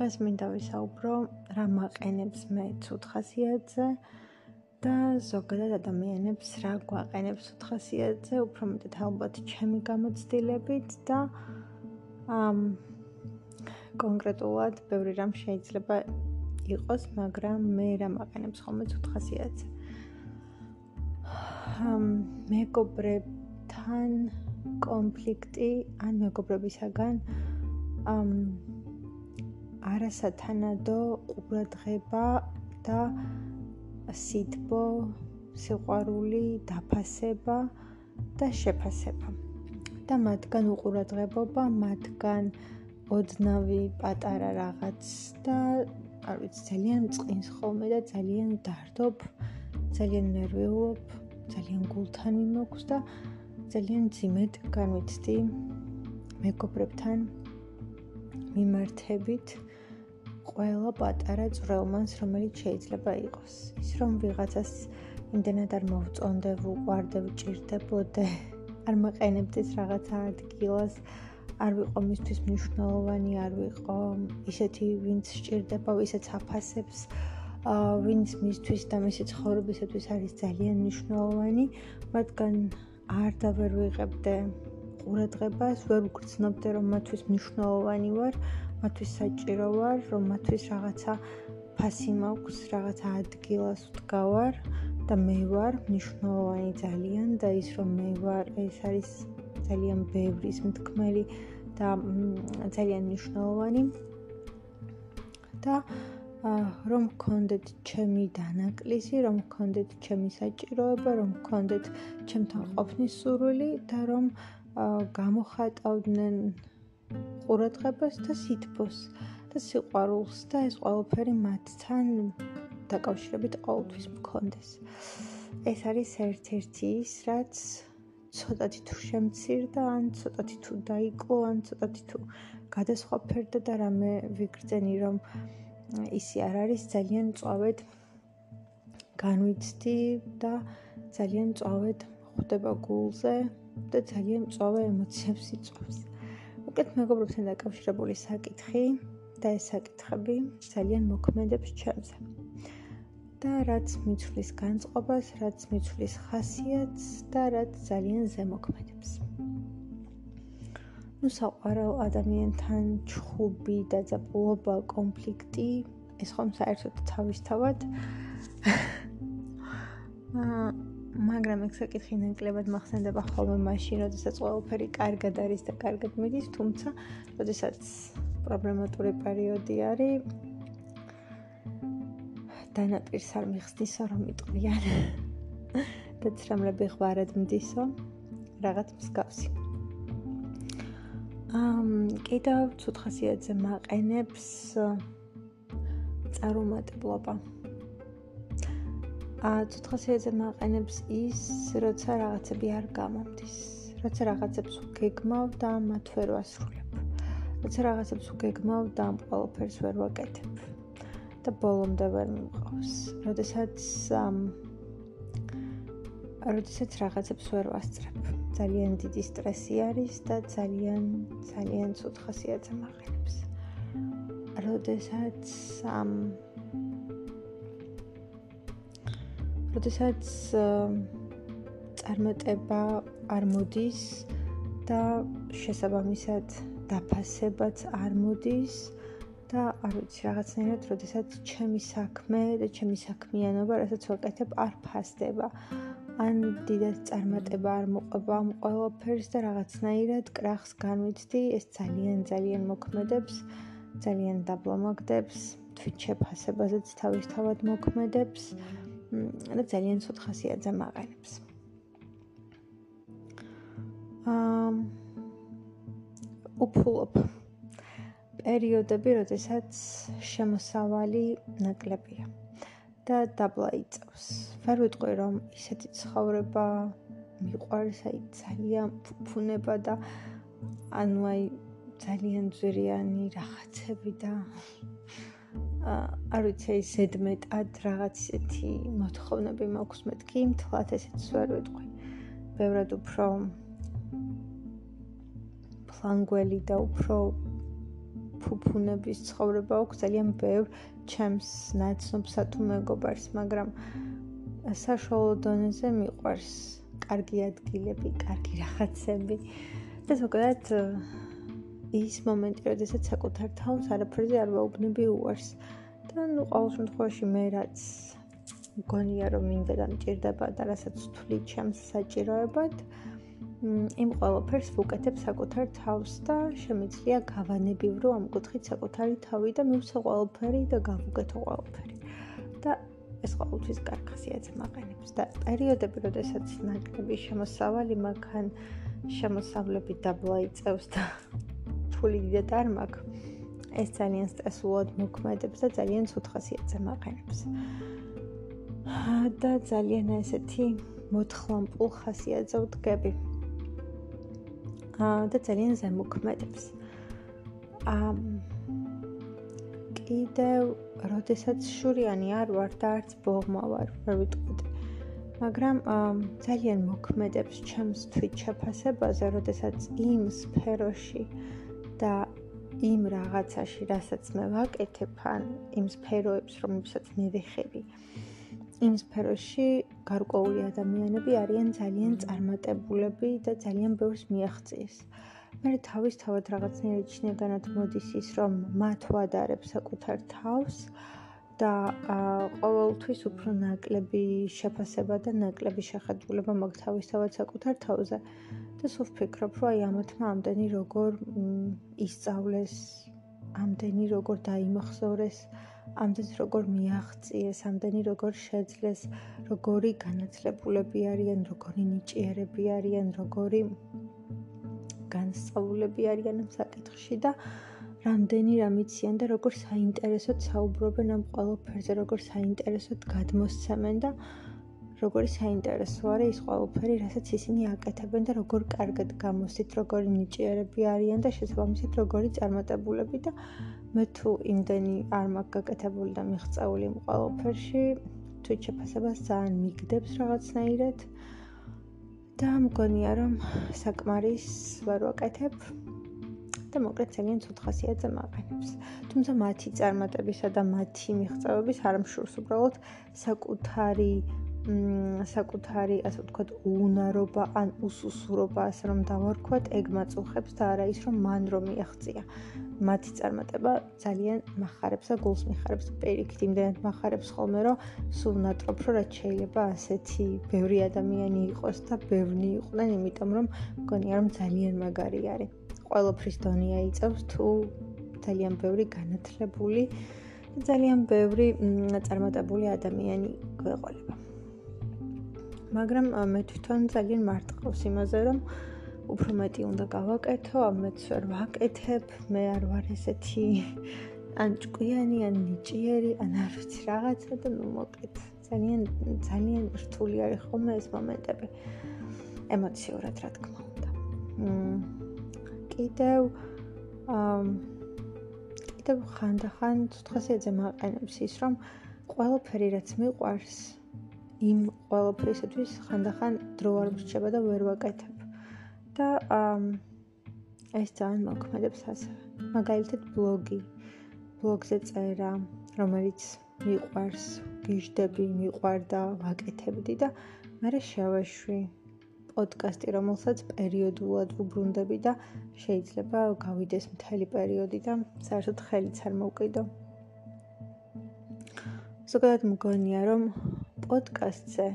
დღეს მინდა ვისაუბრო რა მაყენებს მე ცუთხასიათზე და ზოგადად ადამიანებს რა გვაყენებს ცუთხასიათზე, უფრო მეტად ალბათ ჩემი გამოცდილებით და ამ კონკრეტულად ბევრი რამ შეიძლება იყოს, მაგრამ მე რა მაყენებს ხოლმე ცუთხასიათზე. ამ მეგობრებთან კონფლიქტი ან მეგობრებისაგან ამ არასათანადო ყურადღება და სითბო, სიყვარული, დაფასება და შეფასება. და მათგან უყურადღებობა, მათგან ოდნავი პატარა რაღაც და არ ვიცი, ძალიან წყინს ხოლმე და ძალიან დარდობ, ძალიან ნერვიულობ, ძალიან გულთან მიმოქვს და ძალიან ძიმედ განვიცდი მეგობრებთან მიმართებით. ყველა პატარა წრელმანს, რომელიც შეიძლება იყოს. ის რომ ვიღაცას იმდენად არ მოვწონდე, ვუყვარდე, ვჭირდებოდე, არ მაყენებდეს რაღაცა ადგილას, არ ვიყო მისთვის მნიშვნელოვანი, არ ვიყო ისეთი, ვინც სჭირდება, ვისაც აფასებს, ვინც მისთვის და მისი ცხოვრებისათვის არის ძალიან მნიშვნელოვანი, მაგრამ არ და ვერ ვიღებდე ყურადღებას, ვერ ვგრძნობდე, რომ მათთვის მნიშვნელოვანი ვარ. მათთვის საჭირო ვარ, რომ მათთვის რაღაცა ფასი მაქვს, რაღაცა ადგილას ვდგავარ და მე ვარ მნიშვნელოვანი ძალიან და ის რომ მე ვარ, ეს არის ძალიან ბევრის მთქმელი და ძალიან მნიშვნელოვანი. და რომ გქონდეთ ჩემი დანაკლისი, რომ გქონდეთ ჩემი საჭიროება, რომ გქონდეთ ჩემთან ყოფნის სურვილი და რომ გამოხატავდნენ ყურადღებას და სითბოს და სიყვარულს და ეს ყველაფერი მათთან დაკავშირებით ყოველთვის მქონდეს. ეს არის ერთ-ერთი ის, რაც ცოტათი თუ შემცირდა, ან ცოტათი თუ დაიკლო, ან ცოტათი თუ გადასხვაფერდა და რამე ვიგრძენი, რომ ისი არ არის ძალიან წავედ განვიცდი და ძალიან წავედ ხვდება გულზე და ძალიან წავე ემოციებს იწვევს. უკეთ მეგობრებთან დაკავშირებული საკითხი და ეს საკითხები ძალიან მოქმედებს ჩემზე. და რაც მიცვლის განწყობას, რაც მიცვლის ხასიათს და რაც ძალიან ზემოქმედებს. ნუ საყვარელ ადამიანთან ჩხუბი და ზაპულობა, კონფლიქტი, ეს ხომ საერთოდ თავისთავად აა მაგრამ ეს საკითხი ნაკლებად მახსენდება ხოლმე მაშინ, როდესაც ყველაფერი კარგად არის და კარგად მიდის, თუმცა, როდესაც პრობლემატური პერიოდი არის, დანაპირს არ მიხსნისო, რომ იტყვიან. და ცრემლები ღვარად მდისო, რაღაც მსგავსი. ამ კიდევ ცუთხასიათზე მაყენებს წარუმატებლობა. ცოცხლსიაზე მაყენებს ის, როცა რაღაცები არ გამომდის, როცა რაღაცებს გეგმავ და მათ ვერ ვასრულებ. როცა რაღაცებს გეგმავ და ამ ყველაფერს ვერ ვაკეთებ. და ბოლომდე ვერ მიმყავს. როდესაც როდესაც რაღაცებს ვერ ვასწრებ. ძალიან დიდი სტრესი არის და ძალიან ძალიან ცოცხლსიაზე მაყენებს. როდესაც ამ როდესაც წარმატება არ მოდის და შესაბამისად დაფასებაც არ მოდის და არ ვიცი რაღაცნაირად როდესაც ჩემი საქმე და ჩემი საქმიანობა რასაც ვაკეთებ არ ფასდება. ან დიდად წარმატება არ მოყვება ამ ყველაფერს და რაღაცნაირად კრახს განვიცდი ეს ძალიან ძალიან მოქმედებს ძალიან დაბლომაგდებს თვით შეფასებაზეც თავისთავად მოქმედებს და ძალიან ცუდ ხასიათზე მაყენებს. აა უფულობ პერიოდები, როდესაც შემოსავალი ნაკლებია და დაბლა იწევს. ვერ ვიტყვი რომ ისეთი ცხოვრება მიყვარს, აი ძალიან ფუფუნება და ანუ აი ძალიან ძვირიანი რაღაცები და არ ვიცი ეს ზედმეტად რაღაც ისეთი მოთხოვნები მაქვს მეთქი მთლად ესეც ვერ ვიტყვი ბევრად უფრო ფლანგველი და უფრო ფუფუნების ცხოვრება აქვს ძალიან ბევრ ჩემს ნაცნობსა თუ მეგობარს, მაგრამ საშუალო დონეზე მიყვარს კარგი ადგილები, კარგი რაღაცები. და ზოგადად ის მომენტი, როდესაც საკუთარ თავს არაფერზე არ ვაუბნები უარს. და ნუ ყოველ შემთხვევაში მე რაც მგონია რომ მინდა და მჭირდება და რასაც თვლი ჩემს საჭიროებად, იმ ყველაფერს ვუკეთებ საკუთარ თავს და შემიძლია გავანებივრო ამ კუთხით საკუთარი თავი და მივცე ყველაფერი და გავუკეთო ყველაფერი. და ეს ყოველთვის კარგ ხასიათს მაყენებს და პერიოდები, როდესაც ნაკლები შემოსავალი მაგან შემოსავლები დაბლა იწევს და ფული დიდად არ მაქვს, ეს ძალიან სტრესულად მოქმედებს და ძალიან ცუდ ხასიათს მაყენებს. და ძალიან ესეთი მოთხრამპულ ხასიათზე ვდგები. და ძალიან ზემოქმედებს. ამ კიდევ როდესაც შურიანი არ ვარ და არც ბოღმა ვარ, ვერ ვიტყოდი. მაგრამ ძალიან მოქმედებს ჩემს თვით შეფასებაზე, როდესაც იმ სფეროში და იმ რაღაცაში, რასაც მე ვაკეთებ, ან იმ სფეროებს, რომლებსაც მე ვეხები, იმ სფეროში გარკვეული ადამიანები არიან ძალიან წარმატებულები და ძალიან ბევრს მიაღწიეს. მე თავისთავად რაღაცნაირად შინაგანად მოდის ის, რომ მათ ვადარებ საკუთარ თავს და ყოველთვის უფრო ნაკლები შეფასება და ნაკლები შეხედულება მაქვს თავისთავად საკუთარ თავზე. და სულ ვფიქრობ, რომ აი ამათმა ამდენი როგორ ისწავლეს, ამდენი როგორ დაიმახსოვრეს ამდენი როგორ მიაღწიეს, ამდენი როგორ შეძლეს, როგორი განათლებულები არიან, როგორი ნიჭიერები არიან, როგორი განსწავლულები არიან ამ საკითხში და რამდენი რამიციან და როგორ საინტერესოდ საუბრობენ ამ ყველაფერზე, როგორ საინტერესოდ გადმოსცემენ და როგორი საინტერესო არის ის ყველაფერი, რასაც ისინი აკეთებენ და როგორ კარგად გამოსით, როგორი ნიჭიერები არიან და შესაბამისად როგორი წარმატებულები და მე თუ იმდენი არ მაქვს გაკეთებული და მიღწეული იმ ყველაფერში, თუ შეფასებას ძალიან მიგდებს რაღაცნაირად და მგონია რომ საკმარის ვერ ვაკეთებ და მოკლედ ძალიან ცუდ ხასიათზე მაყენებს. თუმცა მათი წარმატებისა და მათი მიღწევების არ მშურს უბრალოდ საკუთარი საკუთარი, ასე ვთქვათ, უუნარობა ან უსუსურობა, ასე რომ დავარქვათ, ეგ მაწუხებს და არა ის, რომ მან რომ მიაღწია. მათი წარმატება ძალიან מחარებს და გულს მიხარებს პერიქით, იმდენად מחარებს ხოლმე, რომ სულ ნატრობ, რომ რაც შეიძლება ასეთი ბევრი ადამიანი იყოს და ბევრი იყვნენ, იმიტომ რომ მგონია რომ ძალიან მაგარი არის. ყველაფრის დონია იწევს თუ ძალიან ბევრი განათლებული ძალიან ბევრი წარმატებული ადამიანი გვეყოლება. მაგრამ მე თვითონ ძალიან მარტყავს იმაზე, რომ უფრო მეტი უნდა გავაკეთო, ამეც ვერ ვაკეთებ, მე არ ვარ ესეთი ან ჭკვიანი, ან ნიჭიერი, ან არ ვიცი რაღაცა და ნუ მოკეთ. ძალიან ძალიან რთული არის ხოლმე ეს მომენტები. ემოციურად რა თქმა უნდა. მ კიდევ ამ კიდევ ხანდახან ცოტხასიაძე მაყენებს ის, რომ ყველაფერი რაც მიყვარს იმ ყველაფრისათვის ხანდახან დრო არ მრჩება და ვერ ვაკეთებ. და ეს ძალიან მოქმედებს ასე. მაგალითად ბლოგი. ბლოგზე წერა, რომელიც მიყვარს, გიждები, მიყვარდა, ვაკეთებდი და მე შევეშვი პოდკასტი, რომელსაც პერიოდულად ვუბრუნდები და შეიძლება გავიდეს მთელი პერიოდი და საერთოდ ხელიც არ მოვკიდო. ზოგადად მგონია, რომ პოდკასტზე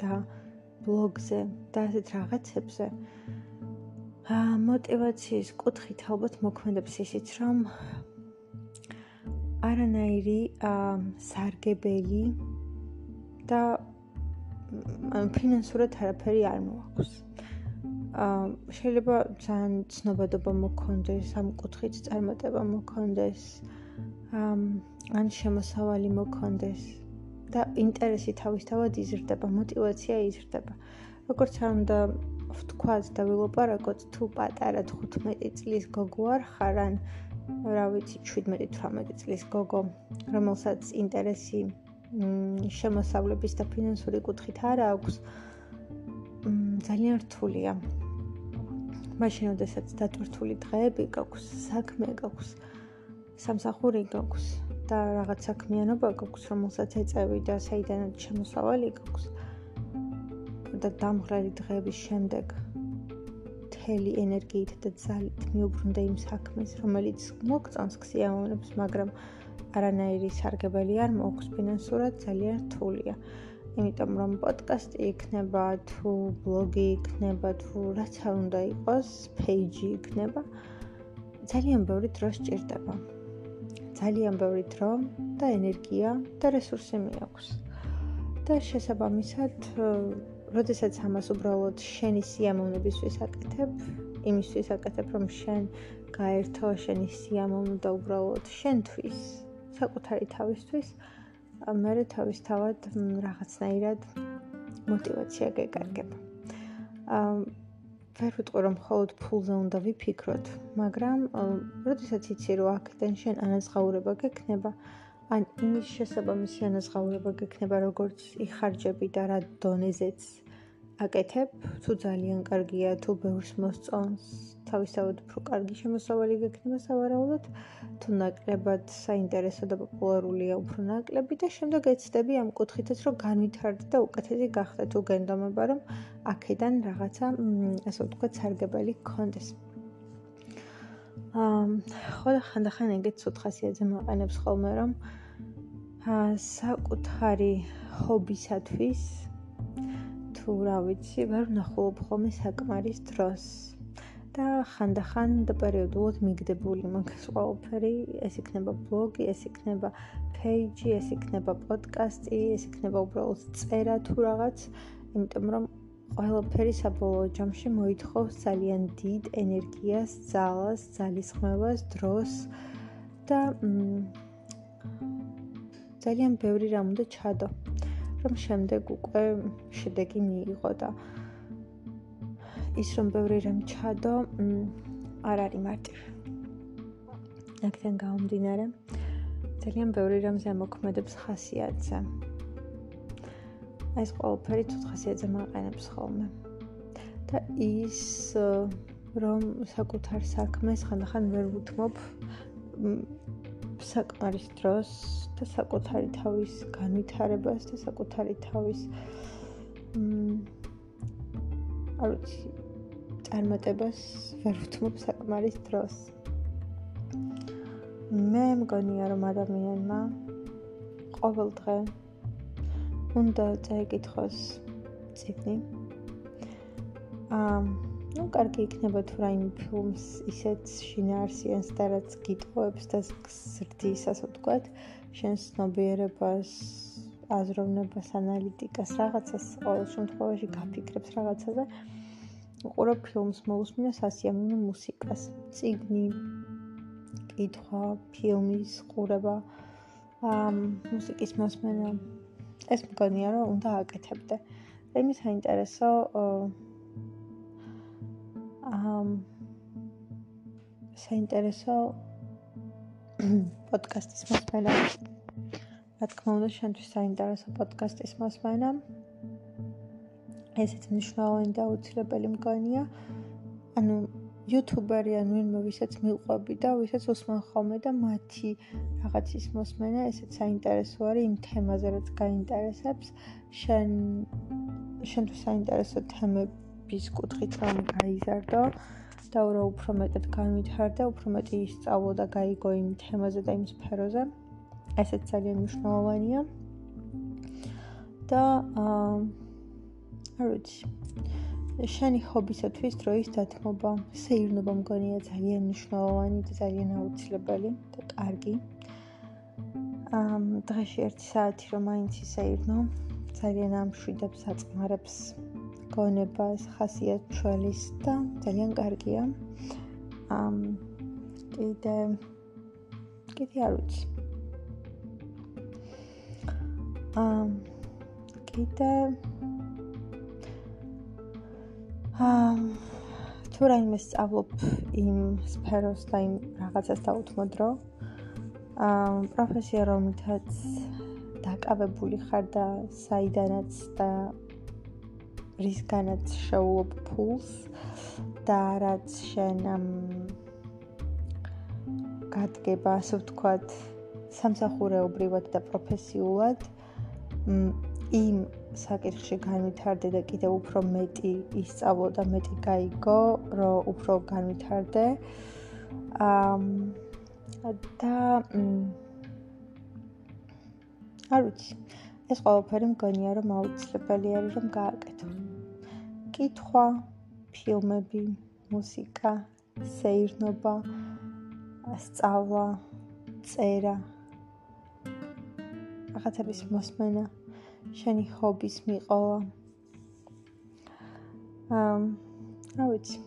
და ბლოგზე და ასეთ რაღაცებზე. აა мотиваციის კუთხით ალბათ მოქმედებს ისიც, რომ არანაირი აა სარგებელი და ანუ ფინანსურად არაფერი არ მოაქვს. აა შეიძლება ძალიან ცნობადობა მოქონდეს ამ კუთხით, წარმატება მოქონდეს, აა ან შემოსავალი მოქონდეს, და ინტერესი თავისთავად იზრდება, мотиваცია იზრდება. როგორც არ უნდა ვთქვათ და ველაპარაკოთ, თუ პატარა 15 წლის გოგო არ ხარ, ან რა ვიცი 17-18 წლის გოგო, რომელსაც ინტერესი შემოსავლების და ფინანსური კუთხით არ აქვს, ძალიან რთულია. მაშინ, როდესაც დატვირთული დღეები გაქვს, საქმე გაქვს, სამსახური გაქვს, და რაღაც საქმიანობა გაქვს, რომელსაც ეწევი და საიდანაც შემოსავალი გაქვს. და დამღრელი დღეების შემდეგ მთელი ენერგიით და ძალით მიუბრუნდა იმ საქმეს, რომელიც მოგწონს ქსიამოვნებს, მაგრამ არანაირი სარგებელი არ მოაქვს ფინანსურად, ძალიან რთულია. იმიტომ რომ პოდკასტი იქნება თუ ბლოგი იქნება თუ რაც არ უნდა იყოს, პეიჯი იქნება. ძალიან ბევრი დრო სჭირდება. ძალიან ბევრი დრო და ენერგია და რესურსი მიაქვს. და შესაბამისად, როდესაც ამას უბრალოდ შენი სიამოვნებისთვის აკეთებ, იმისთვის აკეთებ, რომ შენ გაერთო შენი სიამოვნება და უბრალოდ შენთვის, საკუთარი თავისთვის, მე თავისთავად რაღაცნაირად мотивация გეკარგება. აა ვერ ვიტყვი რომ მხოლოდ ფულზე უნდა ვიფიქროთ, მაგრამ როდესაც იცი რომ აქედან შენ ანაზღაურება გექნება, ან იმის შესაბამისი ანაზღაურება გექნება, როგორც იხარჯები და რა დონეზეც აკეთებ, თუ ძალიან კარგია, თუ ბევრს მოსწონს, თავისთავად უფრო კარგი შემოსავალი გექნება სავარაუდოდ, თუ ნაკლებად საინტერესო და პოპულარულია უფრო ნაკლები და შემდეგ ეცდები ამ კუთხითაც, რომ განვითარდე და უკეთესი გახდე, თუ გენდომება, რომ აქედან რაღაცა, ასე ვთქვათ, სარგებელი გქონდეს. აა, ხო და ხანდახან ეგეც უთხასიათზე მაყენებს ხოლმე, რომ აა საკუთარი ჰობისათვის თუ რა ვიცი, ვერ ვნახულობ ხოლმე საკმარის დროს. და ხანდახან და პერიოდულად მიგდებული მაგას ყველაფერი, ეს იქნება ბლოგი, ეს იქნება პეიჯი, ეს იქნება პოდკასტი, ეს იქნება უბრალოდ წერა თუ რაღაც, იმიტომ რომ ყველაფერი საბოლოო ჯამში მოითხოვს ძალიან დიდ ენერგიას, ძალას, ძალისხმევას, დროს და ძალიან ბევრი რამ უნდა ჩადო. რომ შემდეგ უკვე შედეგი მიიღო და ის რომ ბევრი რამ ჩადო, არ არის მარტივი. აქედან გამომდინარე, ძალიან ბევრი რამზე მოქმედებს ხასიათზე. ეს ყველაფერი თუ ხასიათზე მაყენებს ხოლმე. და ის რომ საკუთარ საქმეს ხანდახან ვერ ვუთმობ საკმარის დროს და საკუთარი თავის განვითარებას და საკუთარი თავის მ არ ვიცი წარმატებას ვერ ვთმობ საკმარის დროს. მე მგონია რომ ადამიანმა ყოველ დღე უნდა წაიკითხოს ციგნი. აა ну, კარგი იქნება თუ რაიმე ფილმს ისეთ შინაარსიანს და რაც გიტყოებს და გზრდის, ასე ვთქვათ, შენ ცნობიერებას, აზროვნებას, ანალიტიკას, რაღაცას ყოველ შემთხვევაში გაფიქრებს რაღაცაზე. უყურებ ფილმს, მოусმინეს ასიამოვნო მუსიკას, ციგნი, კითხვა, ფილმის ყურება, ამ მუსიკის მოსმენა. ეს მგონია რომ უნდა აკეთებდე. რაიმე საინტერესო აა საინტერესო პოდკასტის მოსმენა. რა თქმა უნდა, შენთვის საინტერესო პოდკასტის მოსმენა. ესეც მნიშვნელოვანი და უცილებელი მგონია. ანუ იუთუბერი ან ვინმე ვისაც მიყვები და ვისაც უსმენ ხოლმე და მათი რაღაცის მოსმენა, ესეც საინტერესო არის იმ თემაზე, რაც გაინტერესებს. შენ შენთვის საინტერესო თემები ის კუთხით რომ გაიზარდო და რა უფრო მეტად განვითარდა, უფრო მეტი ისწავლო და გაიგო იმ თემაზე და იმ სფეროზე. ესეც ძალიან მნიშვნელოვანია. და აა არ ვიცი. შენი ჰობისათვის დროის დათმობა, სეირნობა მგონია ძალიან მნიშვნელოვანი და ძალიან აუცილებელი და კარგი. აა დღეში 1 საათი რომ მაინც ისეირნო, ძალიან ამშვიდებს, აწმარებს გონებას, ხასიათს ჩვენის და ძალიან კარგია. ამ კიდე კიდე არ ვიცი. ამ კიდე ამ თუ რაიმე სწავლობ იმ სფეროს და იმ რაღაცას დაუთმოდრო. ამ პროფესია რომელთაც დაკავებული ხარ და საიდანაც და რისგანაც შოუობ ფულს და რაც შენ გადგება, ასე ვთქვათ, სამსახურეობრივად და პროფესიულად იმ საკითხში განვითარდე და კიდევ უფრო მეტი ისწავლო და მეტი გაიგო, რომ უფრო განვითარდე. აა და არ ვიცი. ეს ყველაფერი მგონია რომ აუცილებელი არის რომ გააკეთო. კითხვა, ფილმები, მუსიკა, სეირნობა, სწავლა, წერა. ახათების მოსმენა, შენი ჰობის მიყოლა. აა, რა ვიცი.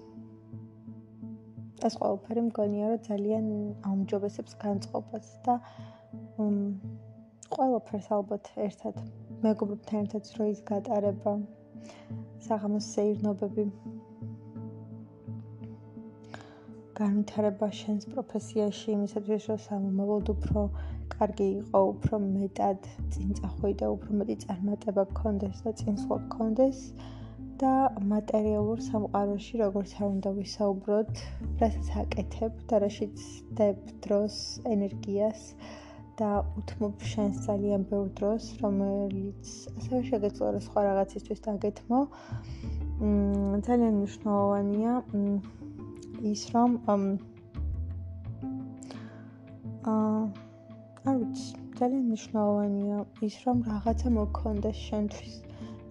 ეს ყველაფერი მგონია რომ ძალიან აუმჯობესებს განწყობას და მ ყველაფერს ალბათ ერთად მეგობრებთან ერთად დროის გატარება საღამოს სეირნობები. განვითარება შენს პროფესიაში იმისათვის რომ სამომავლოდ უფრო კარგი იყო უფრო მეტად წინ წახვიდე უფრო მეტი წარმატება გქონდეს და წინსვლა გქონდეს და მასალურ სამყაროში როგორც არ უნდა ვისაუბროთ რასაც აკეთებ და რაშიც დებ დროს ენერგიას და უთმობ შენს ძალიან ბევრ დროს, რომელიც ასევე შეგეძლო რომ სხვა რაღაცისთვის დაგეთმო. მ ძალიან მნიშვნელოვანია ის რომ აა არ ვიცი, ძალიან მნიშვნელოვანია ის რომ რაღაცა მოქონდეს შენთვის.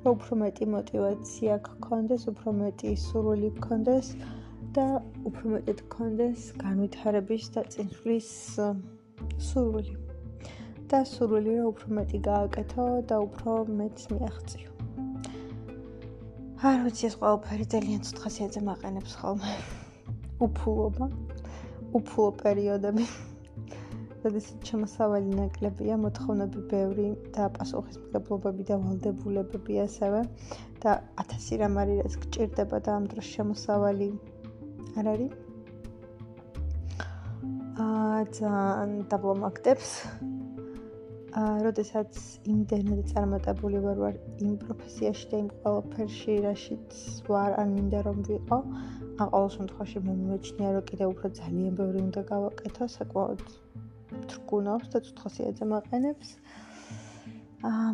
რომ უფრო მეტი мотиваცია გქონდეს, უფრო მეტი სურვილი გქონდეს და უფრო მეტად გქონდეს განვითარების და წინსვლის სურვილი. და სურვილი რა უფრო მეტი გააკეთო და უფრო მეც მიაღწიო. არ ვიცი ეს ყველაფერი ძალიან ცოტხასიათზე მაყენებს ხოლმე. უფულობა, უფულო პერიოდები. როდესაც შემოსავალი ნაკლებია, მოთხოვნები ბევრი და პასუხისმგებლობები და ვალდებულებები ასევე და ათასი რამ არის რაც გჭირდება და ამ დროს შემოსავალი არ არის. აა ძალიან დაბლომაქტებს აა, როდესაც იმდენად წარმატებული ვარ ვარ იმ პროფესიაში და იმ ყველაფერში, რაშიც ვარ, ან მინდა რომ ვიყო, ან ყოველ შემთხვევაში მე მიმეჩნია, რომ კიდევ უფრო ძალიან ბევრი უნდა გავაკეთო, საკმაოდ თრგუნავს და ცუთხოსიაძე მაყენებს. აა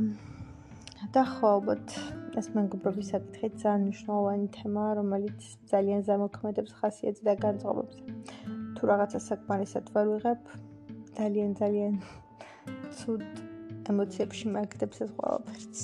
და ხო, ალბათ ეს მეგობრობის საკითხი ძალიან მნიშვნელოვანი თემაა, რომელიც ძალიან ზემოქმედებს ხასიათს და განწყობებს. თუ რაღაცა საკმარისად ვერ ვიღებ, ძალიან ძალიან ცუდ ემოციებში მაგდებს ეს ყველაფერს.